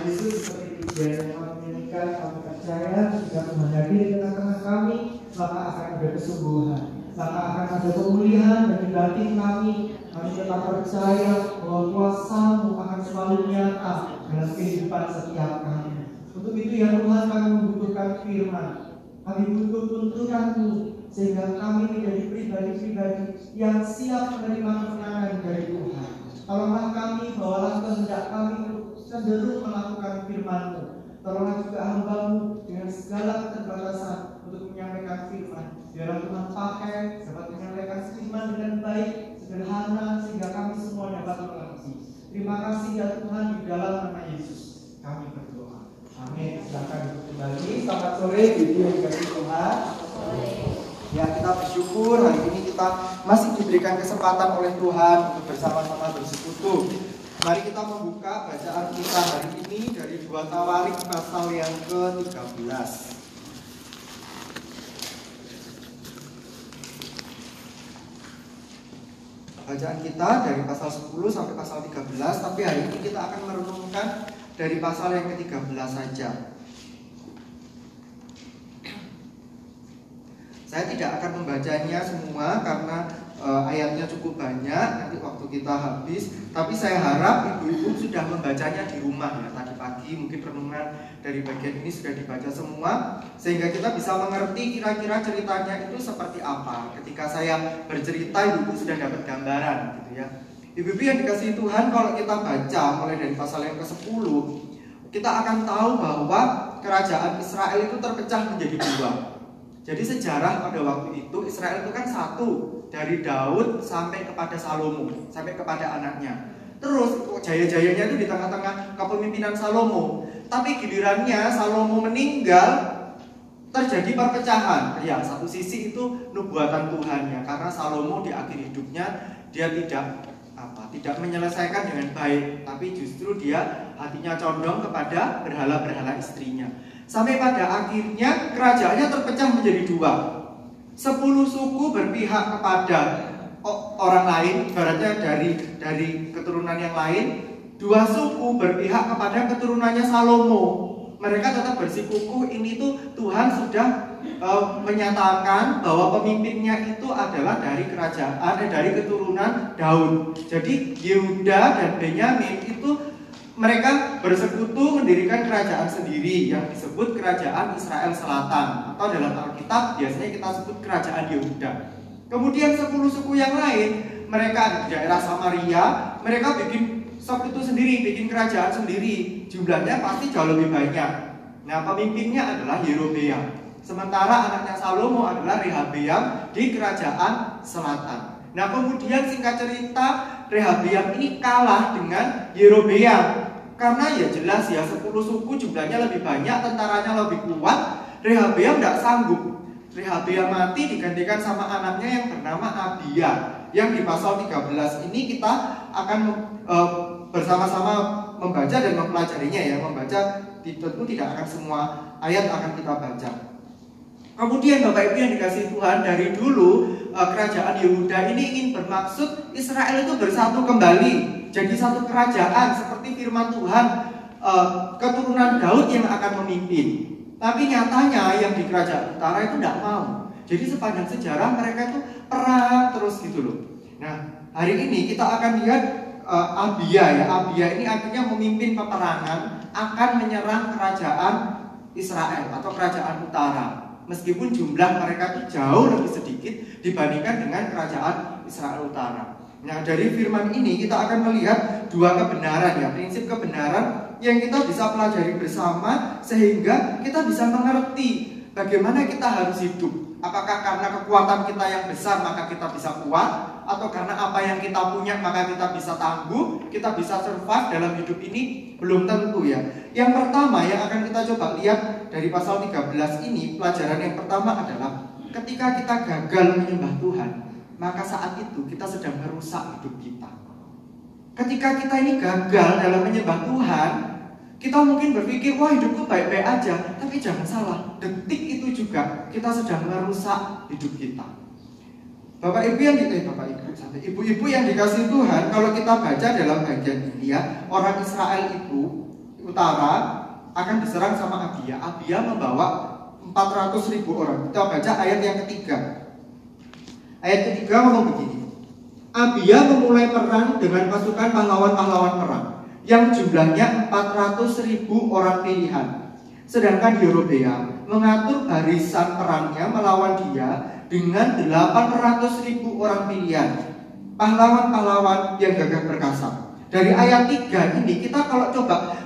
Yesus seperti tujuan yang kami kami percaya jika Tuhan hadir di tengah-tengah kami, maka akan ada kesembuhan, maka akan ada pemulihan bagi batin kami. Kami tetap percaya bahwa kuasamu akan selalu nyata dalam kehidupan setiap kami. Untuk itu ya Tuhan kami membutuhkan firman. Kami butuh tuntunanmu sehingga kami menjadi pribadi-pribadi yang siap menerima kemenangan dari Tuhan. Tolonglah kami, bawalah kehendak kami cenderung melakukan firman-Mu. Tolonglah juga hambamu dengan segala keterbatasan untuk menyampaikan firman. Biarlah Tuhan pakai dapat menyampaikan firman dengan baik, sederhana, sehingga kami semua dapat mengerti. Terima kasih ya Tuhan di dalam nama Yesus. Kami berdoa. Amin. Silakan kembali. Selamat sore, Bibi yang dikasih Tuhan. Ya kita bersyukur hari ini kita masih diberikan kesempatan oleh Tuhan untuk bersama-sama bersekutu. Mari kita membuka bacaan kita hari ini dari dua Tawarik pasal yang ke-13. Bacaan kita dari pasal 10 sampai pasal 13, tapi hari ini kita akan merenungkan dari pasal yang ke-13 saja. Saya tidak akan membacanya semua karena uh, ayatnya cukup banyak nanti waktu kita habis. Tapi saya harap ibu-ibu sudah membacanya di rumah ya tadi pagi mungkin renungan dari bagian ini sudah dibaca semua sehingga kita bisa mengerti kira-kira ceritanya itu seperti apa. Ketika saya bercerita ibu-ibu sudah dapat gambaran gitu ya. Ibu-ibu yang dikasih Tuhan kalau kita baca mulai dari pasal yang ke-10 kita akan tahu bahwa kerajaan Israel itu terpecah menjadi dua. Jadi sejarah pada waktu itu Israel itu kan satu dari Daud sampai kepada Salomo, sampai kepada anaknya. Terus jaya-jayanya itu di tengah-tengah kepemimpinan Salomo. Tapi gilirannya Salomo meninggal terjadi perpecahan. Ya, satu sisi itu nubuatan Tuhan ya, karena Salomo di akhir hidupnya dia tidak apa tidak menyelesaikan dengan baik, tapi justru dia hatinya condong kepada berhala-berhala istrinya. Sampai pada akhirnya kerajaannya terpecah menjadi dua. Sepuluh suku berpihak kepada orang lain, ibaratnya dari dari keturunan yang lain. Dua suku berpihak kepada keturunannya Salomo. Mereka tetap bersikukuh ini tuh Tuhan sudah uh, menyatakan bahwa pemimpinnya itu adalah dari kerajaan, eh, dari keturunan Daud. Jadi Yehuda dan Benyamin itu mereka bersekutu mendirikan kerajaan sendiri yang disebut kerajaan Israel Selatan atau dalam Alkitab biasanya kita sebut kerajaan Yehuda. Kemudian sepuluh suku yang lain mereka di daerah Samaria mereka bikin sekutu sendiri, bikin kerajaan sendiri. Jumlahnya pasti jauh lebih banyak. Nah pemimpinnya adalah Yerobeam. Sementara anaknya Salomo adalah Rehabeam di kerajaan selatan. Nah kemudian singkat cerita Rehabeam ini kalah dengan Yerobeam karena ya jelas ya 10 suku jumlahnya lebih banyak, tentaranya lebih kuat. Rehabeam tidak sanggup. Rehabeam mati digantikan sama anaknya yang bernama Abia. Yang di pasal 13 ini kita akan uh, bersama-sama membaca dan mempelajarinya ya. Membaca tentu tidak akan semua ayat akan kita baca. Kemudian Bapak Ibu yang dikasih Tuhan dari dulu uh, kerajaan Yehuda ini ingin bermaksud Israel itu bersatu kembali jadi satu kerajaan seperti firman Tuhan uh, keturunan Daud yang akan memimpin. Tapi nyatanya yang di kerajaan utara itu tidak mau. Jadi sepanjang sejarah mereka itu perang terus gitu loh. Nah hari ini kita akan lihat uh, Abia ya. Abia ini akhirnya memimpin peperangan akan menyerang kerajaan Israel atau kerajaan utara. Meskipun jumlah mereka itu jauh lebih sedikit dibandingkan dengan kerajaan Israel utara. Nah dari firman ini kita akan melihat dua kebenaran ya Prinsip kebenaran yang kita bisa pelajari bersama Sehingga kita bisa mengerti bagaimana kita harus hidup. Apakah karena kekuatan kita yang besar maka kita bisa kuat? Atau karena apa yang kita punya maka kita bisa tangguh? Kita bisa survive dalam hidup ini? Belum tentu ya. Yang pertama yang akan kita coba lihat dari pasal 13 ini Pelajaran yang pertama adalah Ketika kita gagal menyembah Tuhan maka saat itu kita sedang merusak hidup kita. Ketika kita ini gagal dalam menyembah Tuhan, kita mungkin berpikir, wah hidupku baik-baik aja. Tapi jangan salah, detik itu juga kita sedang merusak hidup kita. Bapak Ibu yang eh, Bapak Ibu sampai Ibu-ibu yang dikasih Tuhan, kalau kita baca dalam bagian ini ya, orang Israel itu utara akan diserang sama Abia. Abia membawa 400 ribu orang. Kita baca ayat yang ketiga. Ayat ketiga ngomong begini. Abia memulai perang dengan pasukan pahlawan-pahlawan perang yang jumlahnya 400 ribu orang pilihan. Sedangkan Yerobeam mengatur barisan perangnya melawan dia dengan 800 ribu orang pilihan. Pahlawan-pahlawan yang gagah perkasa. Dari ayat 3 ini kita kalau coba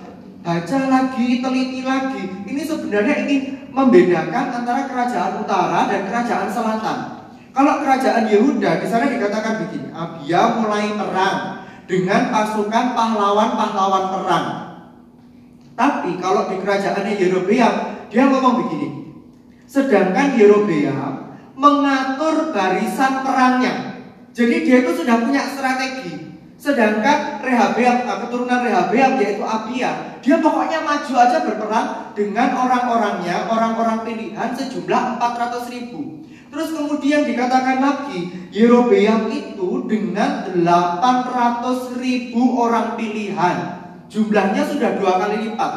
baca lagi, teliti lagi, ini sebenarnya ingin membedakan antara kerajaan utara dan kerajaan selatan. Kalau kerajaan Yehuda di sana dikatakan begini, Abia mulai perang dengan pasukan pahlawan-pahlawan perang. Tapi kalau di kerajaannya Yerobeam, dia ngomong begini. Sedangkan Yerobeam mengatur barisan perangnya. Jadi dia itu sudah punya strategi. Sedangkan Rehabeam, eh, keturunan Rehabeam yaitu Abia, dia pokoknya maju aja berperang dengan orang-orangnya, orang-orang pilihan sejumlah 400 ribu. Terus kemudian dikatakan lagi, Yerobeam itu dengan 800 ribu orang pilihan. Jumlahnya sudah dua kali lipat.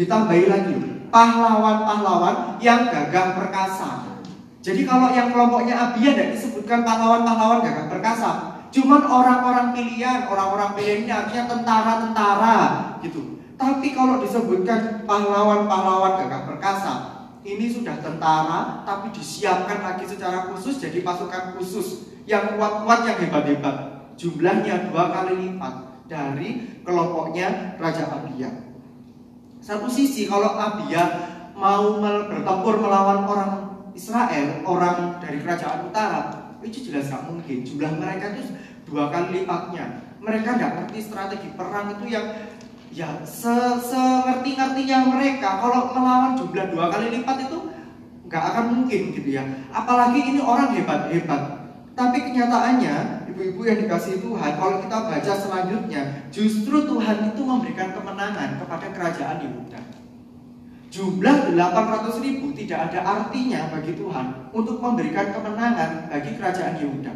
Ditambahi lagi, pahlawan-pahlawan yang gagah perkasa. Jadi kalau yang kelompoknya Abia tidak disebutkan pahlawan-pahlawan gagah perkasa. Cuman orang-orang pilihan, orang-orang pilihan ini artinya tentara-tentara gitu. Tapi kalau disebutkan pahlawan-pahlawan gagah perkasa, ini sudah tentara tapi disiapkan lagi secara khusus jadi pasukan khusus yang kuat-kuat yang hebat-hebat. Jumlahnya dua kali lipat dari kelompoknya Raja Abia. Satu sisi kalau Abia mau bertempur melawan orang Israel orang dari kerajaan utara itu jelas nggak mungkin. Jumlah mereka itu dua kali lipatnya. Mereka nggak ngerti strategi perang itu yang ya se sengerti-ngertinya mereka kalau melawan jumlah dua kali lipat itu nggak akan mungkin gitu ya. Apalagi ini orang hebat-hebat. Tapi kenyataannya ibu-ibu yang dikasih Tuhan kalau kita baca selanjutnya justru Tuhan itu memberikan kemenangan kepada kerajaan Yehuda. Jumlah 800 ribu tidak ada artinya bagi Tuhan untuk memberikan kemenangan bagi kerajaan Yehuda.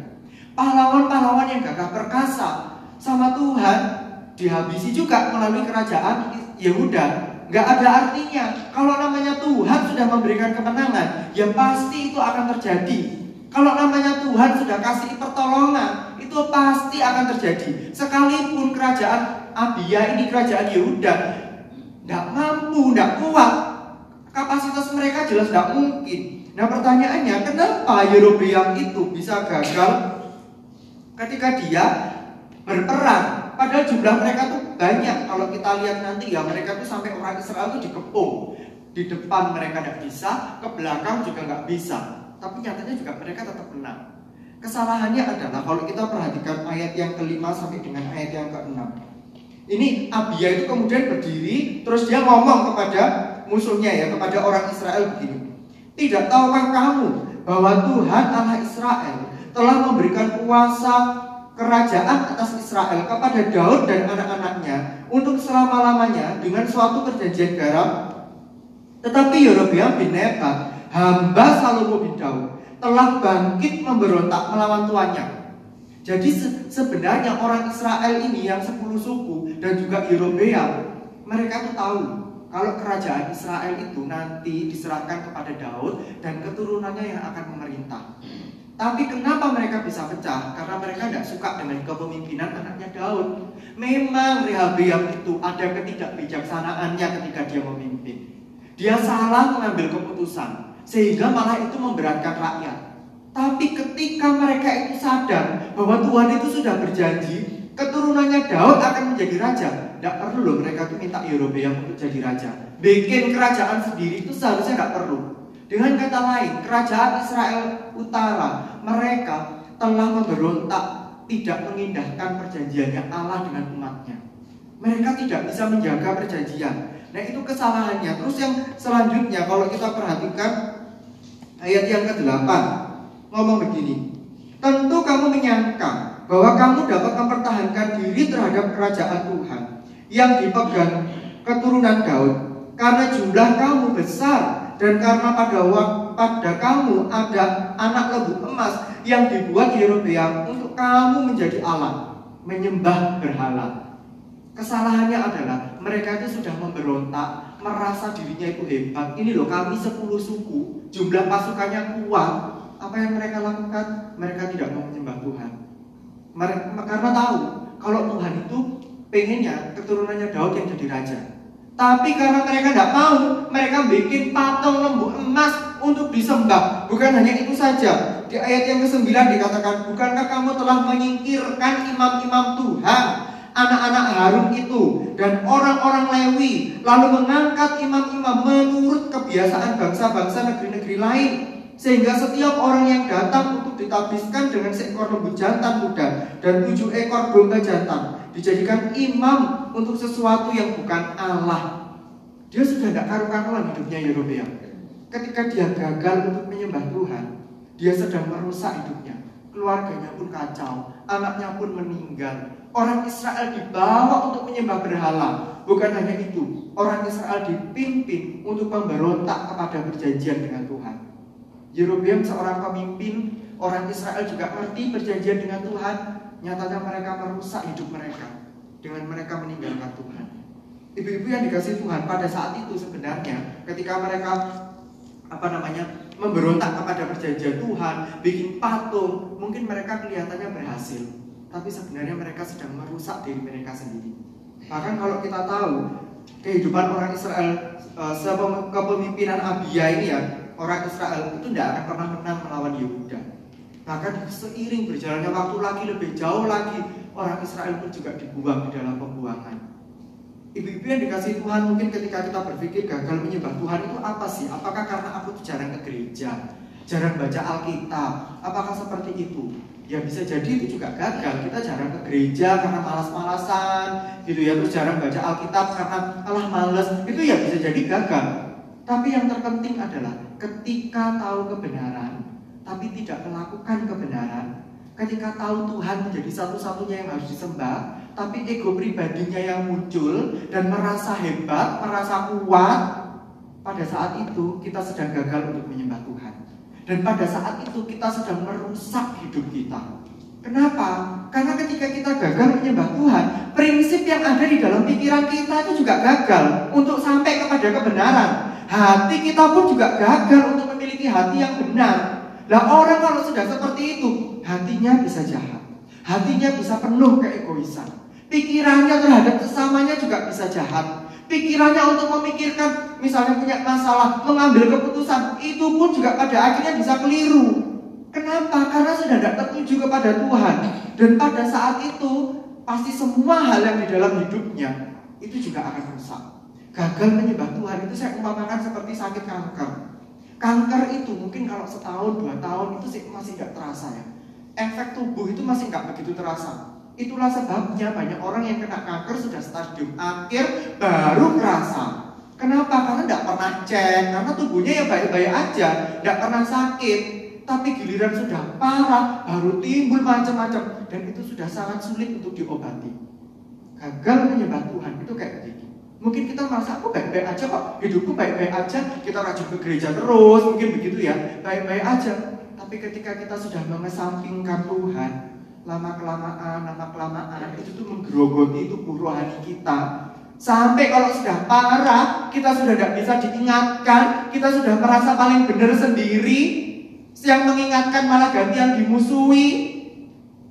Pahlawan-pahlawan yang gagah perkasa sama Tuhan dihabisi juga melalui kerajaan Yehuda. Gak ada artinya. Kalau namanya Tuhan sudah memberikan kemenangan, ya pasti itu akan terjadi. Kalau namanya Tuhan sudah kasih pertolongan, itu pasti akan terjadi. Sekalipun kerajaan Abia ini kerajaan Yehuda, tidak mampu, tidak kuat, kapasitas mereka jelas tidak mungkin. Nah pertanyaannya, kenapa Yerobeam itu bisa gagal ketika dia berperang Padahal jumlah mereka tuh banyak. Kalau kita lihat nanti ya mereka tuh sampai orang Israel tuh dikepung. Di depan mereka tidak bisa, ke belakang juga nggak bisa. Tapi nyatanya juga mereka tetap menang. Kesalahannya adalah kalau kita perhatikan ayat yang kelima sampai dengan ayat yang keenam. Ini Abia itu kemudian berdiri, terus dia ngomong kepada musuhnya ya, kepada orang Israel begini. Tidak tahukah kamu bahwa Tuhan Allah Israel telah memberikan kuasa kerajaan atas Israel kepada Daud dan anak-anaknya untuk selama-lamanya dengan suatu perjanjian garam. Tetapi Yerobeam bin Nebat, hamba Salomo bin Daud, telah bangkit memberontak melawan tuannya. Jadi se sebenarnya orang Israel ini yang sepuluh suku dan juga Yerobeam, mereka tuh tahu kalau kerajaan Israel itu nanti diserahkan kepada Daud dan keturunannya yang akan memerintah. Tapi kenapa mereka bisa pecah? Karena mereka tidak suka dengan kepemimpinan anaknya Daud. Memang Rehabeam itu ada ketidakbijaksanaannya ketika dia memimpin. Dia salah mengambil keputusan, sehingga malah itu memberatkan rakyat. Tapi ketika mereka itu sadar bahwa Tuhan itu sudah berjanji, keturunannya Daud akan menjadi raja. Tidak perlu loh mereka itu minta Yerobeam untuk jadi raja. Bikin kerajaan sendiri itu seharusnya tidak perlu. Dengan kata lain, kerajaan Israel utara mereka telah memberontak tidak mengindahkan perjanjiannya Allah dengan umatnya. Mereka tidak bisa menjaga perjanjian. Nah itu kesalahannya. Terus yang selanjutnya kalau kita perhatikan ayat yang ke-8 ngomong begini. Tentu kamu menyangka bahwa kamu dapat mempertahankan diri terhadap kerajaan Tuhan yang dipegang keturunan Daud karena jumlah kamu besar dan karena pada pada kamu ada anak lembu emas yang dibuat Yerobeam untuk kamu menjadi Allah, menyembah berhala. Kesalahannya adalah mereka itu sudah memberontak, merasa dirinya itu hebat. Ini loh kami 10 suku, jumlah pasukannya kuat. Apa yang mereka lakukan? Mereka tidak mau menyembah Tuhan. Mereka, karena tahu kalau Tuhan itu pengennya keturunannya Daud yang jadi raja. Tapi karena mereka tidak mau, mereka bikin patung lembu emas untuk disembah. Bukan hanya itu saja. Di ayat yang ke-9 dikatakan, Bukankah kamu telah menyingkirkan imam-imam Tuhan, anak-anak Harun itu, dan orang-orang Lewi, lalu mengangkat imam-imam menurut kebiasaan bangsa-bangsa negeri-negeri lain. Sehingga setiap orang yang datang untuk ditabiskan dengan seekor lembu jantan muda dan tujuh ekor domba jantan dijadikan imam untuk sesuatu yang bukan Allah. Dia sudah tidak karu-karuan hidupnya Yerobea. Ketika dia gagal untuk menyembah Tuhan, dia sedang merusak hidupnya. Keluarganya pun kacau, anaknya pun meninggal. Orang Israel dibawa untuk menyembah berhala. Bukan hanya itu, orang Israel dipimpin untuk memberontak kepada perjanjian dengan Tuhan. Yerobeam seorang pemimpin, orang Israel juga ngerti perjanjian dengan Tuhan, nyatanya mereka merusak hidup mereka dengan mereka meninggalkan Tuhan. Ibu-ibu yang dikasih Tuhan pada saat itu sebenarnya ketika mereka apa namanya memberontak kepada perjanjian Tuhan, bikin patung, mungkin mereka kelihatannya berhasil, tapi sebenarnya mereka sedang merusak diri mereka sendiri. Bahkan kalau kita tahu kehidupan orang Israel kepemimpinan Abia ini ya, orang Israel itu tidak akan pernah menang melawan Yehuda. Bahkan seiring berjalannya waktu lagi lebih jauh lagi, orang Israel pun juga dibuang di dalam pembuangan. Ibu-ibu yang dikasih Tuhan mungkin ketika kita berpikir gagal menyembah Tuhan itu apa sih? Apakah karena aku jarang ke gereja, jarang baca Alkitab? Apakah seperti itu? Ya bisa jadi itu juga gagal. Kita jarang ke gereja karena malas-malasan, gitu ya. Terus jarang baca Alkitab karena malah males. Itu ya bisa jadi gagal. Tapi yang terpenting adalah ketika tahu kebenaran, tapi tidak melakukan kebenaran, ketika tahu Tuhan menjadi satu-satunya yang harus disembah, tapi ego pribadinya yang muncul dan merasa hebat, merasa kuat, pada saat itu kita sedang gagal untuk menyembah Tuhan. Dan pada saat itu kita sedang merusak hidup kita. Kenapa? Karena ketika kita gagal menyembah Tuhan, prinsip yang ada di dalam pikiran kita itu juga gagal untuk sampai kepada kebenaran. Hati kita pun juga gagal untuk memiliki hati yang benar. Nah orang kalau sudah seperti itu, hatinya bisa jahat. Hatinya bisa penuh keegoisan. Pikirannya terhadap sesamanya juga bisa jahat. Pikirannya untuk memikirkan, misalnya punya masalah, mengambil keputusan, itu pun juga pada akhirnya bisa keliru. Kenapa? Karena sudah tidak tertuju kepada Tuhan. Dan pada saat itu, pasti semua hal yang di dalam hidupnya, itu juga akan rusak. Gagal menyembah Tuhan itu saya umpamakan seperti sakit kanker. Kanker itu mungkin kalau setahun, dua tahun itu sih masih nggak terasa ya. Efek tubuh itu masih nggak begitu terasa. Itulah sebabnya banyak orang yang kena kanker sudah stadium akhir baru terasa. Kenapa? Karena tidak pernah cek, karena tubuhnya ya baik-baik aja, tidak pernah sakit. Tapi giliran sudah parah, baru timbul macam-macam, dan itu sudah sangat sulit untuk diobati. Gagal menyembah Tuhan itu kayak begitu. Mungkin kita merasa aku baik-baik aja kok, hidupku baik-baik aja, kita rajin ke gereja terus, mungkin begitu ya, baik-baik aja. Tapi ketika kita sudah mengesampingkan Tuhan, lama kelamaan, lama kelamaan itu tuh menggerogoti itu rohani kita. Sampai kalau sudah parah, kita sudah tidak bisa diingatkan, kita sudah merasa paling benar sendiri, yang mengingatkan malah gantian dimusuhi,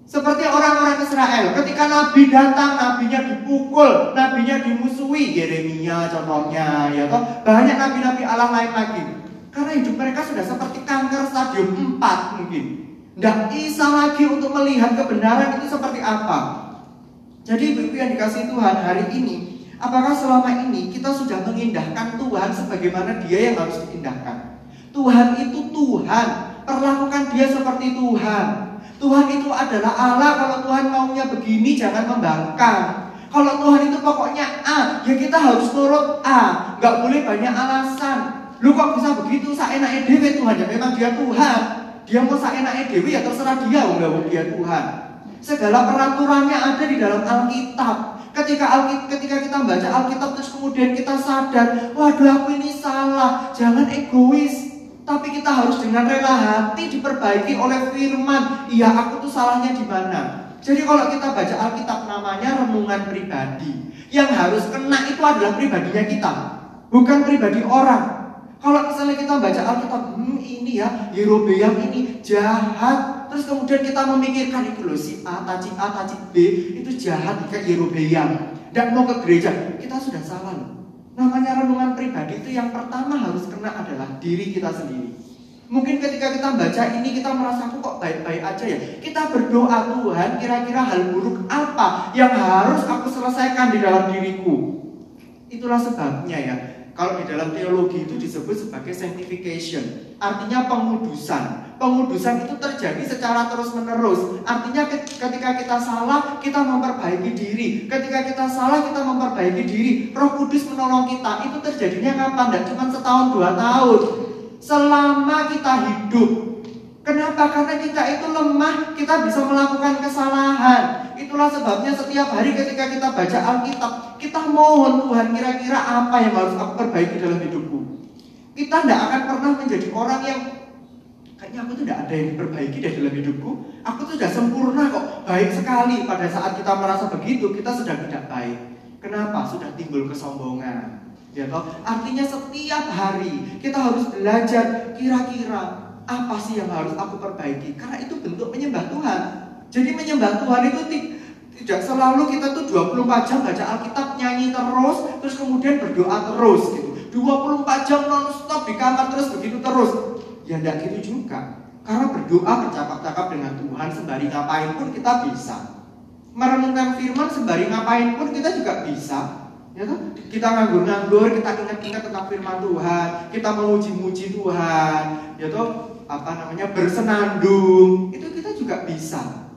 seperti orang-orang Israel, ketika Nabi datang, nabinya dipukul, nabinya dimusuhi. Yeremia contohnya, ya toh banyak nabi-nabi Allah lain lagi. Karena hidup mereka sudah seperti kanker stadium 4 mungkin. Tidak bisa lagi untuk melihat kebenaran itu seperti apa. Jadi ibu yang dikasih Tuhan hari ini, apakah selama ini kita sudah mengindahkan Tuhan sebagaimana dia yang harus diindahkan? Tuhan itu Tuhan, perlakukan dia seperti Tuhan. Tuhan itu adalah Allah. Kalau Tuhan maunya begini, jangan membangkang. Kalau Tuhan itu pokoknya A, ya kita harus turut A. Gak boleh banyak alasan. Lu kok bisa begitu? Saenaknya dewe Tuhan ya memang dia Tuhan. Dia mau saenaknya dewe ya terserah dia, enggak dia Tuhan. Segala peraturannya ada di dalam Alkitab. Ketika Alkitab, ketika kita baca Alkitab terus kemudian kita sadar, waduh aku ini salah, jangan egois. Tapi kita harus dengan rela hati diperbaiki oleh firman. Iya, aku tuh salahnya di mana? Jadi kalau kita baca Alkitab namanya renungan pribadi. Yang harus kena itu adalah pribadinya kita, bukan pribadi orang. Kalau misalnya kita baca Alkitab, hmm, ini ya, Yerobeam ini jahat. Terus kemudian kita memikirkan itu loh, si A, taji A, taji B, itu jahat kayak Yerobeam. Dan mau ke gereja, kita sudah salah loh. Namanya renungan pribadi itu yang pertama harus kena adalah diri kita sendiri. Mungkin ketika kita baca ini kita merasa kok baik-baik aja ya. Kita berdoa Tuhan, kira-kira hal buruk apa yang harus aku selesaikan di dalam diriku. Itulah sebabnya ya. Kalau di dalam teologi itu disebut sebagai sanctification, artinya pengudusan. Pengudusan itu terjadi secara terus-menerus. Artinya ketika kita salah, kita memperbaiki diri. Ketika kita salah, kita memperbaiki diri. Roh Kudus menolong kita. Itu terjadinya kapan? Tidak cuma setahun dua tahun. Selama kita hidup, Kenapa? Karena kita itu lemah, kita bisa melakukan kesalahan. Itulah sebabnya setiap hari ketika kita baca Alkitab, kita mohon Tuhan kira-kira apa yang harus aku perbaiki dalam hidupku. Kita tidak akan pernah menjadi orang yang kayaknya aku tidak ada yang diperbaiki dari dalam hidupku. Aku tuh sudah sempurna kok, baik sekali. Pada saat kita merasa begitu, kita sudah tidak baik. Kenapa? Sudah timbul kesombongan. Ya toh? Artinya setiap hari kita harus belajar kira-kira apa sih yang harus aku perbaiki? Karena itu bentuk menyembah Tuhan. Jadi menyembah Tuhan itu tidak selalu kita tuh 24 jam baca Alkitab nyanyi terus terus kemudian berdoa terus gitu. 24 jam non-stop di kamar terus begitu terus. Ya enggak gitu juga. Karena berdoa bercakap-cakap dengan Tuhan sembari ngapain pun kita bisa. Merenungkan firman sembari ngapain pun kita juga bisa. Ya kan? Kita nganggur-nganggur, kita ingat-ingat tentang firman Tuhan, kita memuji-muji Tuhan, ya toh apa namanya bersenandung itu kita juga bisa.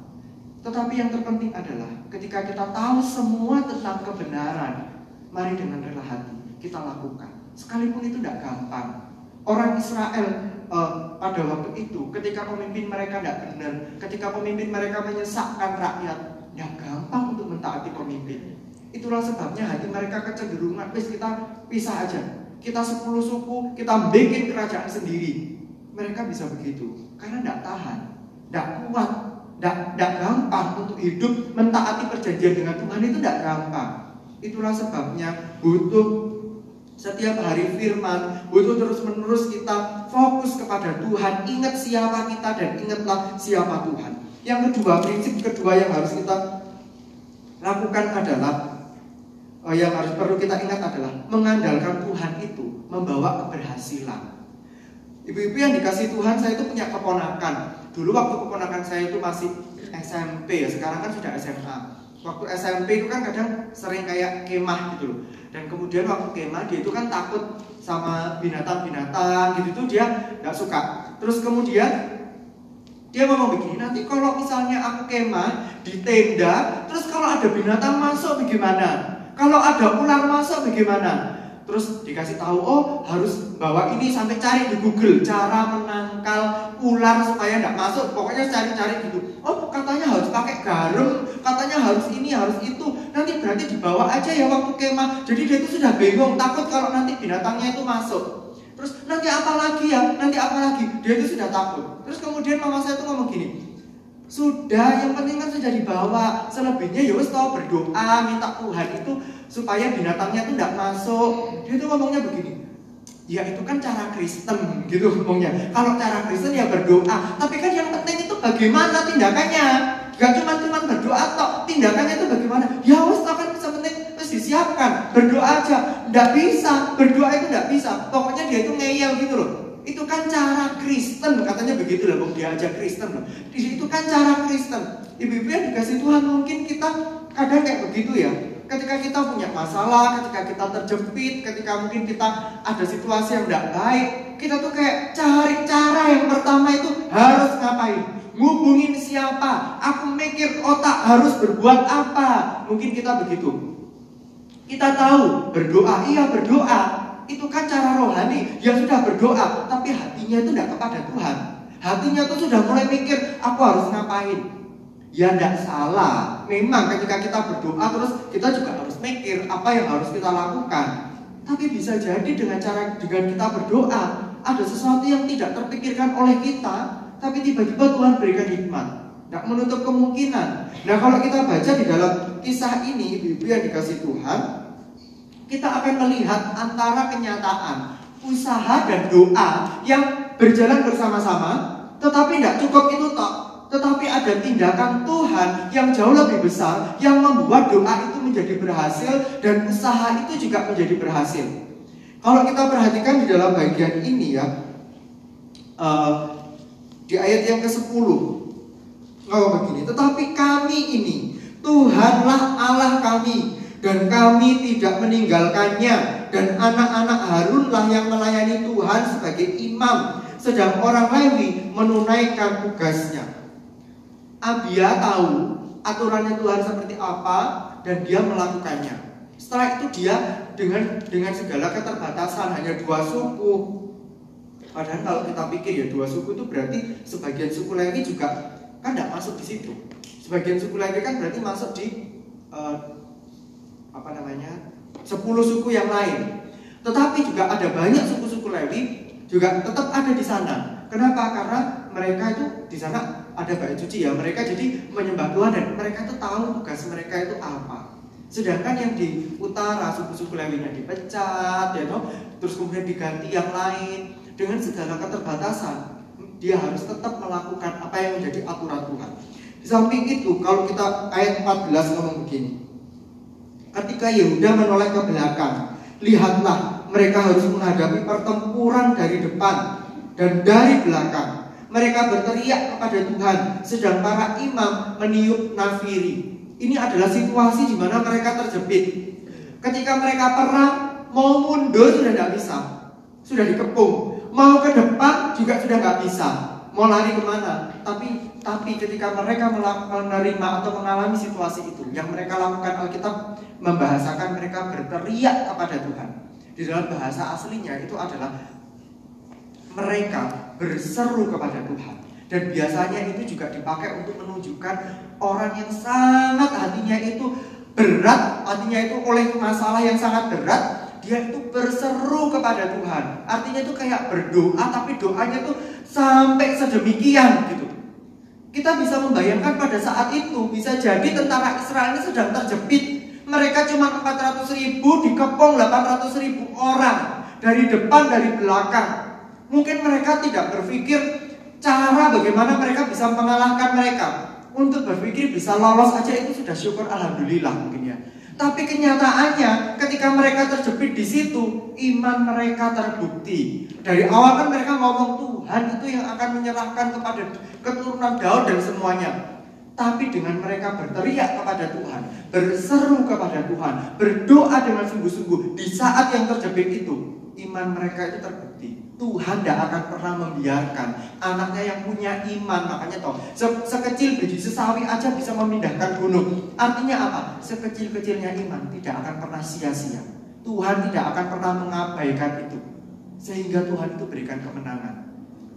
Tetapi yang terpenting adalah ketika kita tahu semua tentang kebenaran, mari dengan rela hati kita lakukan. Sekalipun itu tidak gampang. Orang Israel uh, pada waktu itu, ketika pemimpin mereka tidak benar, ketika pemimpin mereka menyesakkan rakyat, tidak gampang untuk mentaati pemimpin. Itulah sebabnya hati mereka kecenderungan, wis kita pisah aja. Kita sepuluh suku, kita bikin kerajaan sendiri mereka bisa begitu karena tidak tahan, tidak kuat, tidak gampang untuk hidup mentaati perjanjian dengan Tuhan itu tidak gampang. Itulah sebabnya butuh setiap hari firman, butuh terus-menerus kita fokus kepada Tuhan, ingat siapa kita dan ingatlah siapa Tuhan. Yang kedua, prinsip kedua yang harus kita lakukan adalah oh, yang harus perlu kita ingat adalah mengandalkan Tuhan itu membawa keberhasilan. Ibu-ibu yang dikasih Tuhan, saya itu punya keponakan. Dulu waktu keponakan saya itu masih SMP ya, sekarang kan sudah SMA. Waktu SMP itu kan kadang sering kayak kemah gitu loh. Dan kemudian waktu kemah dia itu kan takut sama binatang-binatang gitu tuh dia nggak suka. Terus kemudian dia ngomong begini, nanti kalau misalnya aku kemah di tenda, terus kalau ada binatang masuk bagaimana? Kalau ada ular masuk bagaimana? Terus dikasih tahu oh harus bawa ini sampai cari di Google cara menangkal ular supaya tidak masuk. Pokoknya cari-cari gitu. Oh katanya harus pakai garam katanya harus ini harus itu. Nanti berarti dibawa aja ya waktu kemah. Jadi dia itu sudah bingung takut kalau nanti binatangnya itu masuk. Terus nanti apa lagi ya? Nanti apa lagi? Dia itu sudah takut. Terus kemudian mama saya tuh ngomong gini sudah yang penting kan sudah dibawa selebihnya ya wes berdoa minta Tuhan itu supaya binatangnya itu tidak masuk. Dia tuh ngomongnya begini. Ya itu kan cara Kristen gitu ngomongnya. Kalau cara Kristen ya berdoa. Tapi kan yang penting itu bagaimana tindakannya. Gak cuma cuma berdoa toh, tindakannya itu bagaimana? Ya wes kan bisa penting harus disiapkan. Berdoa aja, tidak bisa. Berdoa itu tidak bisa. Pokoknya dia itu ngeyel gitu loh. Itu kan cara Kristen, katanya begitu lah, dia aja Kristen loh. Itu kan cara Kristen. Ibu-ibu yang dikasih Tuhan mungkin kita kadang kayak begitu ya ketika kita punya masalah, ketika kita terjepit, ketika mungkin kita ada situasi yang tidak baik, kita tuh kayak cari cara yang pertama itu harus ngapain? Ngubungin siapa? Aku mikir otak harus berbuat apa? Mungkin kita begitu. Kita tahu berdoa, iya berdoa. Itu kan cara rohani. Ya sudah berdoa, tapi hatinya itu tidak kepada Tuhan. Hatinya tuh sudah mulai mikir, aku harus ngapain? Ya tidak salah. Memang ketika kita berdoa terus kita juga harus mikir apa yang harus kita lakukan. Tapi bisa jadi dengan cara dengan kita berdoa ada sesuatu yang tidak terpikirkan oleh kita, tapi tiba-tiba Tuhan berikan hikmat. tidak menutup kemungkinan. Nah kalau kita baca di dalam kisah ini, ibu-ibu yang dikasih Tuhan, kita akan melihat antara kenyataan usaha dan doa yang berjalan bersama-sama, tetapi tidak cukup itu toh. Tetapi ada tindakan Tuhan yang jauh lebih besar yang membuat doa itu menjadi berhasil dan usaha itu juga menjadi berhasil. Kalau kita perhatikan di dalam bagian ini ya, uh, di ayat yang ke-10 Oh begini, tetapi kami ini Tuhanlah Allah kami dan kami tidak meninggalkannya dan anak-anak Harunlah yang melayani Tuhan sebagai imam sedang orang Lewi menunaikan tugasnya. Abia tahu aturannya Tuhan seperti apa dan dia melakukannya. Setelah itu dia dengan dengan segala keterbatasan hanya dua suku. Padahal kalau kita pikir ya dua suku itu berarti sebagian suku Lewi juga kan tidak masuk di situ. Sebagian suku Lewi kan berarti masuk di uh, apa namanya sepuluh suku yang lain. Tetapi juga ada banyak suku-suku Lewi juga tetap ada di sana. Kenapa? Karena mereka itu di sana ada bait suci ya. Mereka jadi menyembah Tuhan dan mereka itu tahu tugas mereka itu apa. Sedangkan yang di utara suku-suku Lewinya dipecat, ya toh, terus kemudian diganti yang lain dengan segala keterbatasan dia harus tetap melakukan apa yang menjadi aturan Tuhan. Di samping itu, kalau kita ayat 14 ngomong begini. Ketika Yehuda menoleh ke belakang, lihatlah mereka harus menghadapi pertempuran dari depan dan dari belakang. Mereka berteriak kepada Tuhan, sedang para imam meniup nafiri. Ini adalah situasi di mana mereka terjepit. Ketika mereka perang, mau mundur sudah tidak bisa, sudah dikepung. Mau ke depan juga sudah nggak bisa. Mau lari ke mana? Tapi tapi ketika mereka menerima atau mengalami situasi itu, yang mereka lakukan Alkitab membahasakan mereka berteriak kepada Tuhan. Di dalam bahasa aslinya itu adalah mereka berseru kepada Tuhan. Dan biasanya itu juga dipakai untuk menunjukkan orang yang sangat hatinya itu berat, hatinya itu oleh masalah yang sangat berat, dia itu berseru kepada Tuhan. Artinya itu kayak berdoa tapi doanya tuh sampai sedemikian gitu. Kita bisa membayangkan pada saat itu bisa jadi tentara Israel ini sedang terjepit. Mereka cuma 400 ribu dikepung 800 ribu orang dari depan dari belakang. Mungkin mereka tidak berpikir cara bagaimana mereka bisa mengalahkan mereka. Untuk berpikir bisa lolos aja itu sudah syukur alhamdulillah mungkin ya. Tapi kenyataannya ketika mereka terjepit di situ, iman mereka terbukti. Dari awal kan mereka ngomong Tuhan itu yang akan menyerahkan kepada keturunan Daud dan semuanya. Tapi dengan mereka berteriak kepada Tuhan, berseru kepada Tuhan, berdoa dengan sungguh-sungguh di saat yang terjepit itu, iman mereka itu terbukti. Tuhan tidak akan pernah membiarkan anaknya yang punya iman. Makanya toh, se sekecil biji sesawi aja bisa memindahkan gunung. Artinya apa? Sekecil-kecilnya iman tidak akan pernah sia-sia. Tuhan tidak akan pernah mengabaikan itu. Sehingga Tuhan itu berikan kemenangan.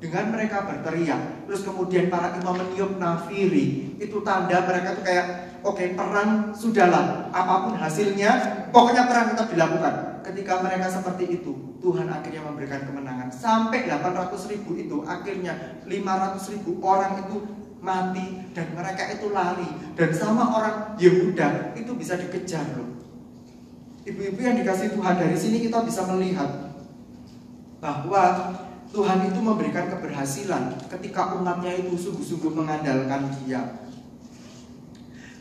Dengan mereka berteriak, terus kemudian para imam meniup nafiri, itu tanda mereka tuh kayak, oke okay, perang sudahlah, apa pun hasilnya, pokoknya perang tetap dilakukan ketika mereka seperti itu, Tuhan akhirnya memberikan kemenangan. Sampai 800 ribu itu, akhirnya 500 ribu orang itu mati dan mereka itu lari. Dan sama orang Yehuda itu bisa dikejar loh. Ibu-ibu yang dikasih Tuhan dari sini kita bisa melihat bahwa Tuhan itu memberikan keberhasilan ketika umatnya itu sungguh-sungguh mengandalkan dia.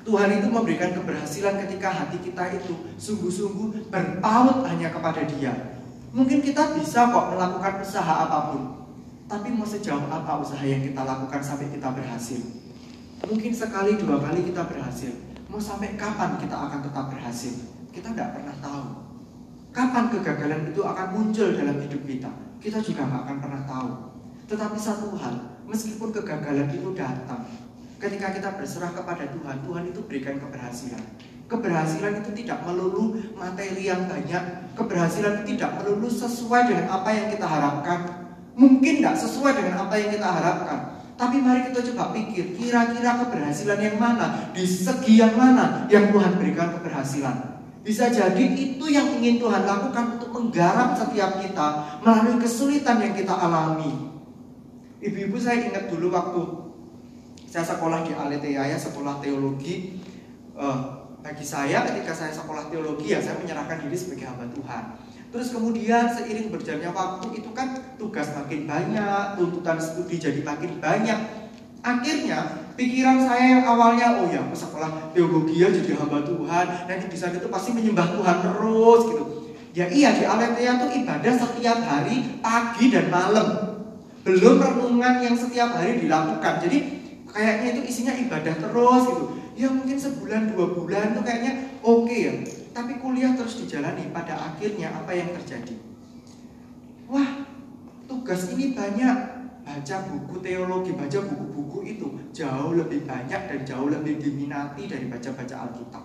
Tuhan itu memberikan keberhasilan ketika hati kita itu sungguh-sungguh berpaut hanya kepada Dia. Mungkin kita bisa kok melakukan usaha apa pun, tapi mau sejauh apa usaha yang kita lakukan sampai kita berhasil? Mungkin sekali dua kali kita berhasil, mau sampai kapan kita akan tetap berhasil? Kita tidak pernah tahu. Kapan kegagalan itu akan muncul dalam hidup kita? Kita juga nggak akan pernah tahu. Tetapi satu hal, meskipun kegagalan itu datang, Ketika kita berserah kepada Tuhan, Tuhan itu berikan keberhasilan. Keberhasilan itu tidak melulu materi yang banyak. Keberhasilan itu tidak melulu sesuai dengan apa yang kita harapkan. Mungkin tidak sesuai dengan apa yang kita harapkan. Tapi mari kita coba pikir, kira-kira keberhasilan yang mana, di segi yang mana yang Tuhan berikan keberhasilan. Bisa jadi itu yang ingin Tuhan lakukan untuk menggarap setiap kita melalui kesulitan yang kita alami. Ibu-ibu saya ingat dulu waktu saya sekolah di Aletheia sekolah teologi uh, bagi saya ketika saya sekolah teologi ya saya menyerahkan diri sebagai hamba Tuhan Terus kemudian seiring berjalannya waktu itu kan tugas makin banyak, tuntutan studi jadi makin banyak. Akhirnya pikiran saya yang awalnya oh ya aku sekolah teologi ya jadi hamba Tuhan, nanti di sana itu pasti menyembah Tuhan terus gitu. Ya iya di Aletheia itu ibadah setiap hari pagi dan malam. Belum renungan yang setiap hari dilakukan. Jadi kayaknya itu isinya ibadah terus gitu. Ya mungkin sebulan dua bulan tuh kayaknya oke okay ya. Tapi kuliah terus dijalani pada akhirnya apa yang terjadi? Wah tugas ini banyak. Baca buku teologi baca buku-buku itu jauh lebih banyak dan jauh lebih diminati dari baca-baca Alkitab.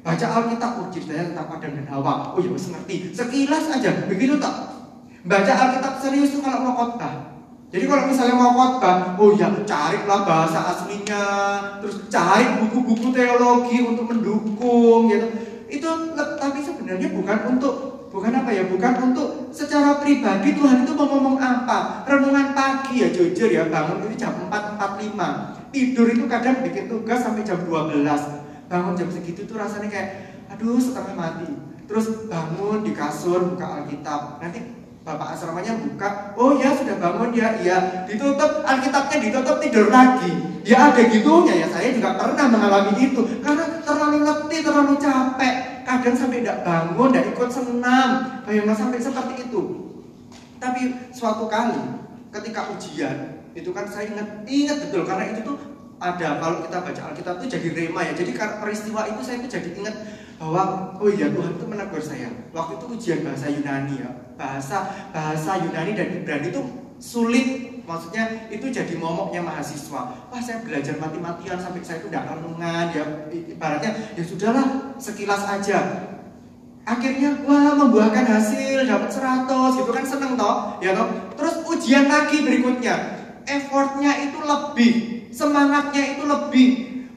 Baca Alkitab oh ceritanya tentang Adam dan Hawa. Oh ya harus ngerti. Sekilas aja begitu tak? Baca Alkitab serius tuh kalau mau khotbah jadi kalau misalnya mau khotbah, oh ya carilah bahasa aslinya, terus cari buku-buku teologi untuk mendukung gitu. Itu tapi sebenarnya bukan untuk bukan apa ya bukan untuk secara pribadi Tuhan itu mau ngomong apa. Renungan pagi ya jujur ya bangun itu jam 4.45 tidur itu kadang bikin tugas sampai jam 12 bangun jam segitu tuh rasanya kayak aduh setengah mati. Terus bangun di kasur buka Alkitab. Nanti bapak asramanya buka. Oh ya sudah bangun ya. Iya ditutup. Alkitabnya ditutup tidur lagi. Ya ada gitunya ya, saya juga pernah mengalami itu. Karena terlalu letih, terlalu capek. Kadang sampai tidak bangun, tidak ikut senam. Bayangkan sampai seperti itu. Tapi suatu kali ketika ujian Itu kan saya ingat, ingat betul. Karena itu tuh ada kalau kita baca Alkitab itu jadi rema ya. Jadi peristiwa itu saya itu jadi ingat bahwa oh iya Tuhan itu menegur saya. Waktu itu ujian bahasa Yunani ya. Bahasa bahasa Yunani dan Ibrani itu sulit. Maksudnya itu jadi momoknya mahasiswa. Wah saya belajar mati-matian sampai saya itu tidak renungan ya. Ibaratnya ya sudahlah sekilas aja. Akhirnya wah membuahkan hasil dapat 100 gitu kan seneng toh ya toh. Terus ujian lagi berikutnya. Effortnya itu lebih semangatnya itu lebih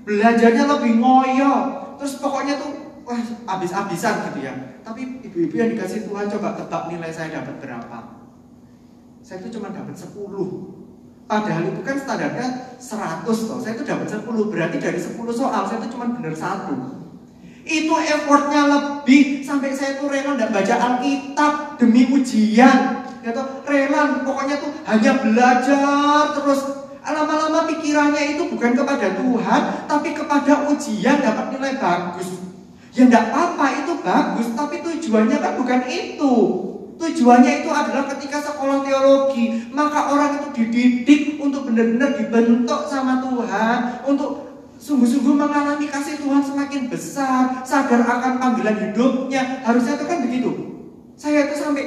belajarnya lebih ngoyo. Terus pokoknya tuh wah habis-habisan gitu ya tapi ibu-ibu yang dikasih Tuhan coba tebak nilai saya dapat berapa saya itu cuma dapat 10 Padahal itu kan standarnya 100 toh. Saya itu dapat 10. Berarti dari 10 soal saya itu cuma benar satu. Itu effortnya lebih sampai saya itu rela tidak baca Alkitab demi ujian. Ya toh, rela pokoknya tuh hanya belajar terus lama-lama pikirannya itu bukan kepada Tuhan, tapi kepada ujian dapat nilai bagus. Ya tidak apa-apa itu bagus, tapi tujuannya kan bukan itu. Tujuannya itu adalah ketika sekolah teologi, maka orang itu dididik untuk benar-benar dibentuk sama Tuhan, untuk sungguh-sungguh mengalami kasih Tuhan semakin besar, sadar akan panggilan hidupnya. Harusnya itu kan begitu. Saya itu sampai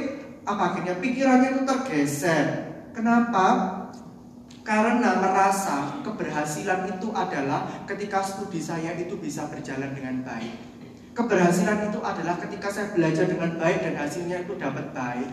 apa akhirnya pikirannya itu tergeser. Kenapa? Karena merasa keberhasilan itu adalah ketika studi saya itu bisa berjalan dengan baik. Keberhasilan itu adalah ketika saya belajar dengan baik dan hasilnya itu dapat baik.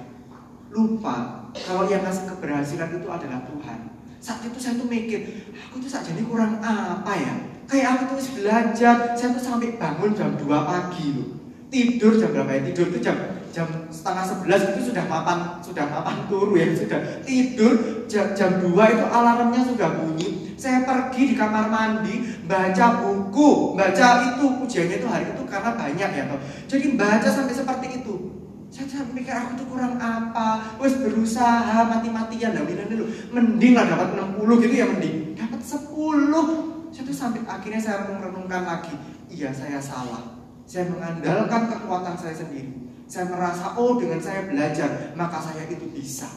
Lupa kalau yang ngasih keberhasilan itu adalah Tuhan. Saat itu saya tuh mikir, aku tuh saat jadi kurang apa ya? Kayak aku tuh belajar, saya tuh sampai bangun jam 2 pagi loh. Tidur jam berapa ya? Tidur itu jam jam setengah sebelas itu sudah mapan sudah mapan turu ya sudah tidur jam jam dua itu alarmnya sudah bunyi saya pergi di kamar mandi baca buku. Baca itu ujiannya itu hari itu karena banyak ya toh. Jadi baca sampai seperti itu. Saya sampai mikir aku tuh kurang apa? Wes berusaha mati-matian. Lah bilang dulu mending lah dapat 60 gitu ya mending. Dapat 10 saya tuh sampai akhirnya saya merenungkan lagi. Iya saya salah. Saya mengandalkan kekuatan saya sendiri. Saya merasa, oh dengan saya belajar, maka saya itu bisa.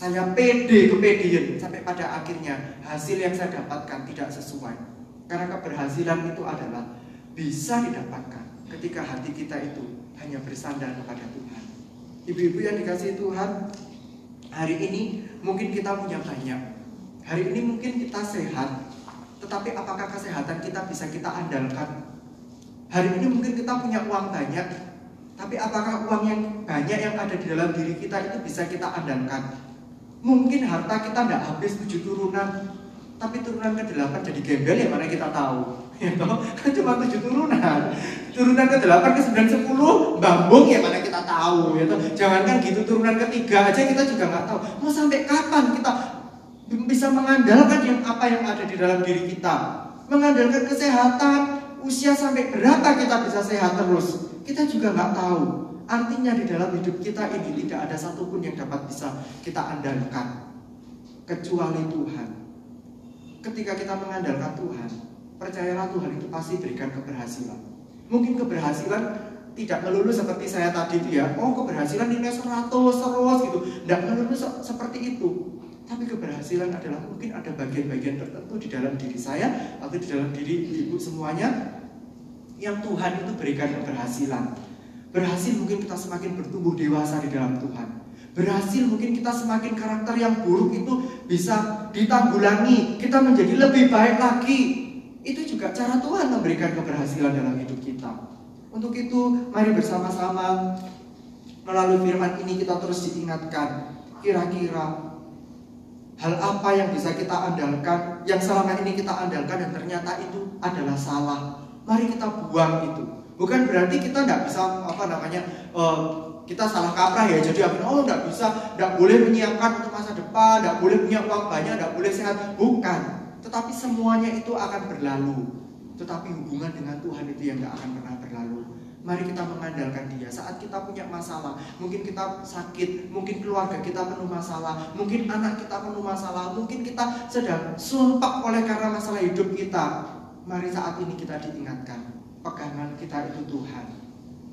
Saya pede, kepedean, sampai pada akhirnya hasil yang saya dapatkan tidak sesuai. Karena keberhasilan itu adalah bisa didapatkan ketika hati kita itu hanya bersandar kepada Tuhan. Ibu-ibu yang dikasih Tuhan, hari ini mungkin kita punya banyak. Hari ini mungkin kita sehat, tetapi apakah kesehatan kita bisa kita andalkan? Hari ini mungkin kita punya uang banyak, tapi apakah uang yang banyak yang ada di dalam diri kita itu bisa kita andalkan? Mungkin harta kita tidak habis tujuh turunan, tapi turunan ke delapan jadi gembel ya mana kita tahu. Ya kan cuma tujuh turunan. Turunan ke delapan ke sembilan sepuluh bambung ya mana kita tahu. Ya toh? Jangankan gitu turunan ketiga aja kita juga nggak tahu. Mau sampai kapan kita bisa mengandalkan yang apa yang ada di dalam diri kita. Mengandalkan kesehatan, usia sampai berapa kita bisa sehat terus. Kita juga nggak tahu. Artinya di dalam hidup kita ini tidak ada satupun yang dapat bisa kita andalkan. Kecuali Tuhan. Ketika kita mengandalkan Tuhan, percayalah Tuhan itu pasti berikan keberhasilan. Mungkin keberhasilan tidak melulu seperti saya tadi itu ya. Oh keberhasilan nilai 100 terus gitu. Tidak melulu seperti itu. Tapi keberhasilan adalah mungkin ada bagian-bagian tertentu di dalam diri saya atau di dalam diri ibu semuanya yang Tuhan itu berikan keberhasilan. Berhasil mungkin kita semakin bertumbuh dewasa di dalam Tuhan. Berhasil mungkin kita semakin karakter yang buruk itu bisa ditanggulangi. Kita menjadi lebih baik lagi. Itu juga cara Tuhan memberikan keberhasilan dalam hidup kita. Untuk itu, mari bersama-sama melalui firman ini kita terus diingatkan. Kira-kira Hal apa yang bisa kita andalkan, yang selama ini kita andalkan dan ternyata itu adalah salah. Mari kita buang itu. Bukan berarti kita tidak bisa apa namanya uh, kita salah kaprah ya. Jadi oh tidak bisa, tidak boleh menyiapkan untuk masa depan, tidak boleh punya uang banyak, tidak boleh sehat. Bukan. Tetapi semuanya itu akan berlalu. Tetapi hubungan dengan Tuhan itu yang tidak akan pernah berlalu. Mari kita mengandalkan dia saat kita punya masalah. Mungkin kita sakit, mungkin keluarga kita penuh masalah, mungkin anak kita penuh masalah, mungkin kita sedang sumpah oleh karena masalah hidup kita. Mari saat ini kita diingatkan, pegangan kita itu Tuhan.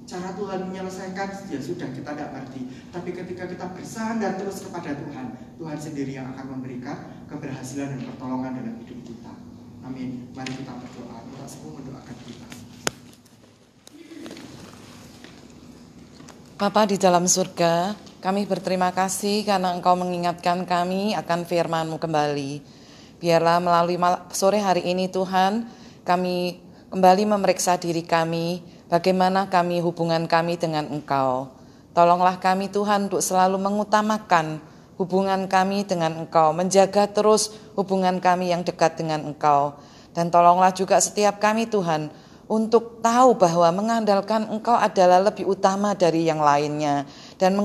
Cara Tuhan menyelesaikan ya sudah kita tidak ngerti. Tapi ketika kita bersandar terus kepada Tuhan, Tuhan sendiri yang akan memberikan keberhasilan dan pertolongan dalam hidup kita. Amin. Mari kita berdoa. Kita semua mendoakan kita. Bapa di dalam surga, kami berterima kasih karena Engkau mengingatkan kami akan firman-Mu kembali. Biarlah melalui sore hari ini Tuhan, kami kembali memeriksa diri kami, bagaimana kami hubungan kami dengan Engkau. Tolonglah kami Tuhan untuk selalu mengutamakan hubungan kami dengan Engkau, menjaga terus hubungan kami yang dekat dengan Engkau. Dan tolonglah juga setiap kami Tuhan, untuk tahu bahwa mengandalkan engkau adalah lebih utama dari yang lainnya. Dan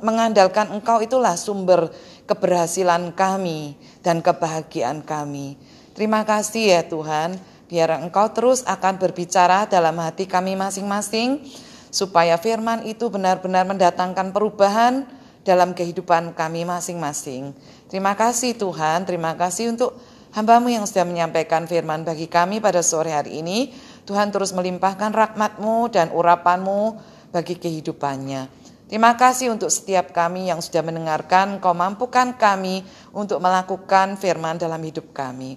mengandalkan engkau itulah sumber keberhasilan kami dan kebahagiaan kami. Terima kasih ya Tuhan, biar engkau terus akan berbicara dalam hati kami masing-masing, supaya firman itu benar-benar mendatangkan perubahan dalam kehidupan kami masing-masing. Terima kasih Tuhan, terima kasih untuk hambamu yang sudah menyampaikan firman bagi kami pada sore hari ini. Tuhan terus melimpahkan rahmatmu dan urapanmu bagi kehidupannya. Terima kasih untuk setiap kami yang sudah mendengarkan, kau mampukan kami untuk melakukan firman dalam hidup kami.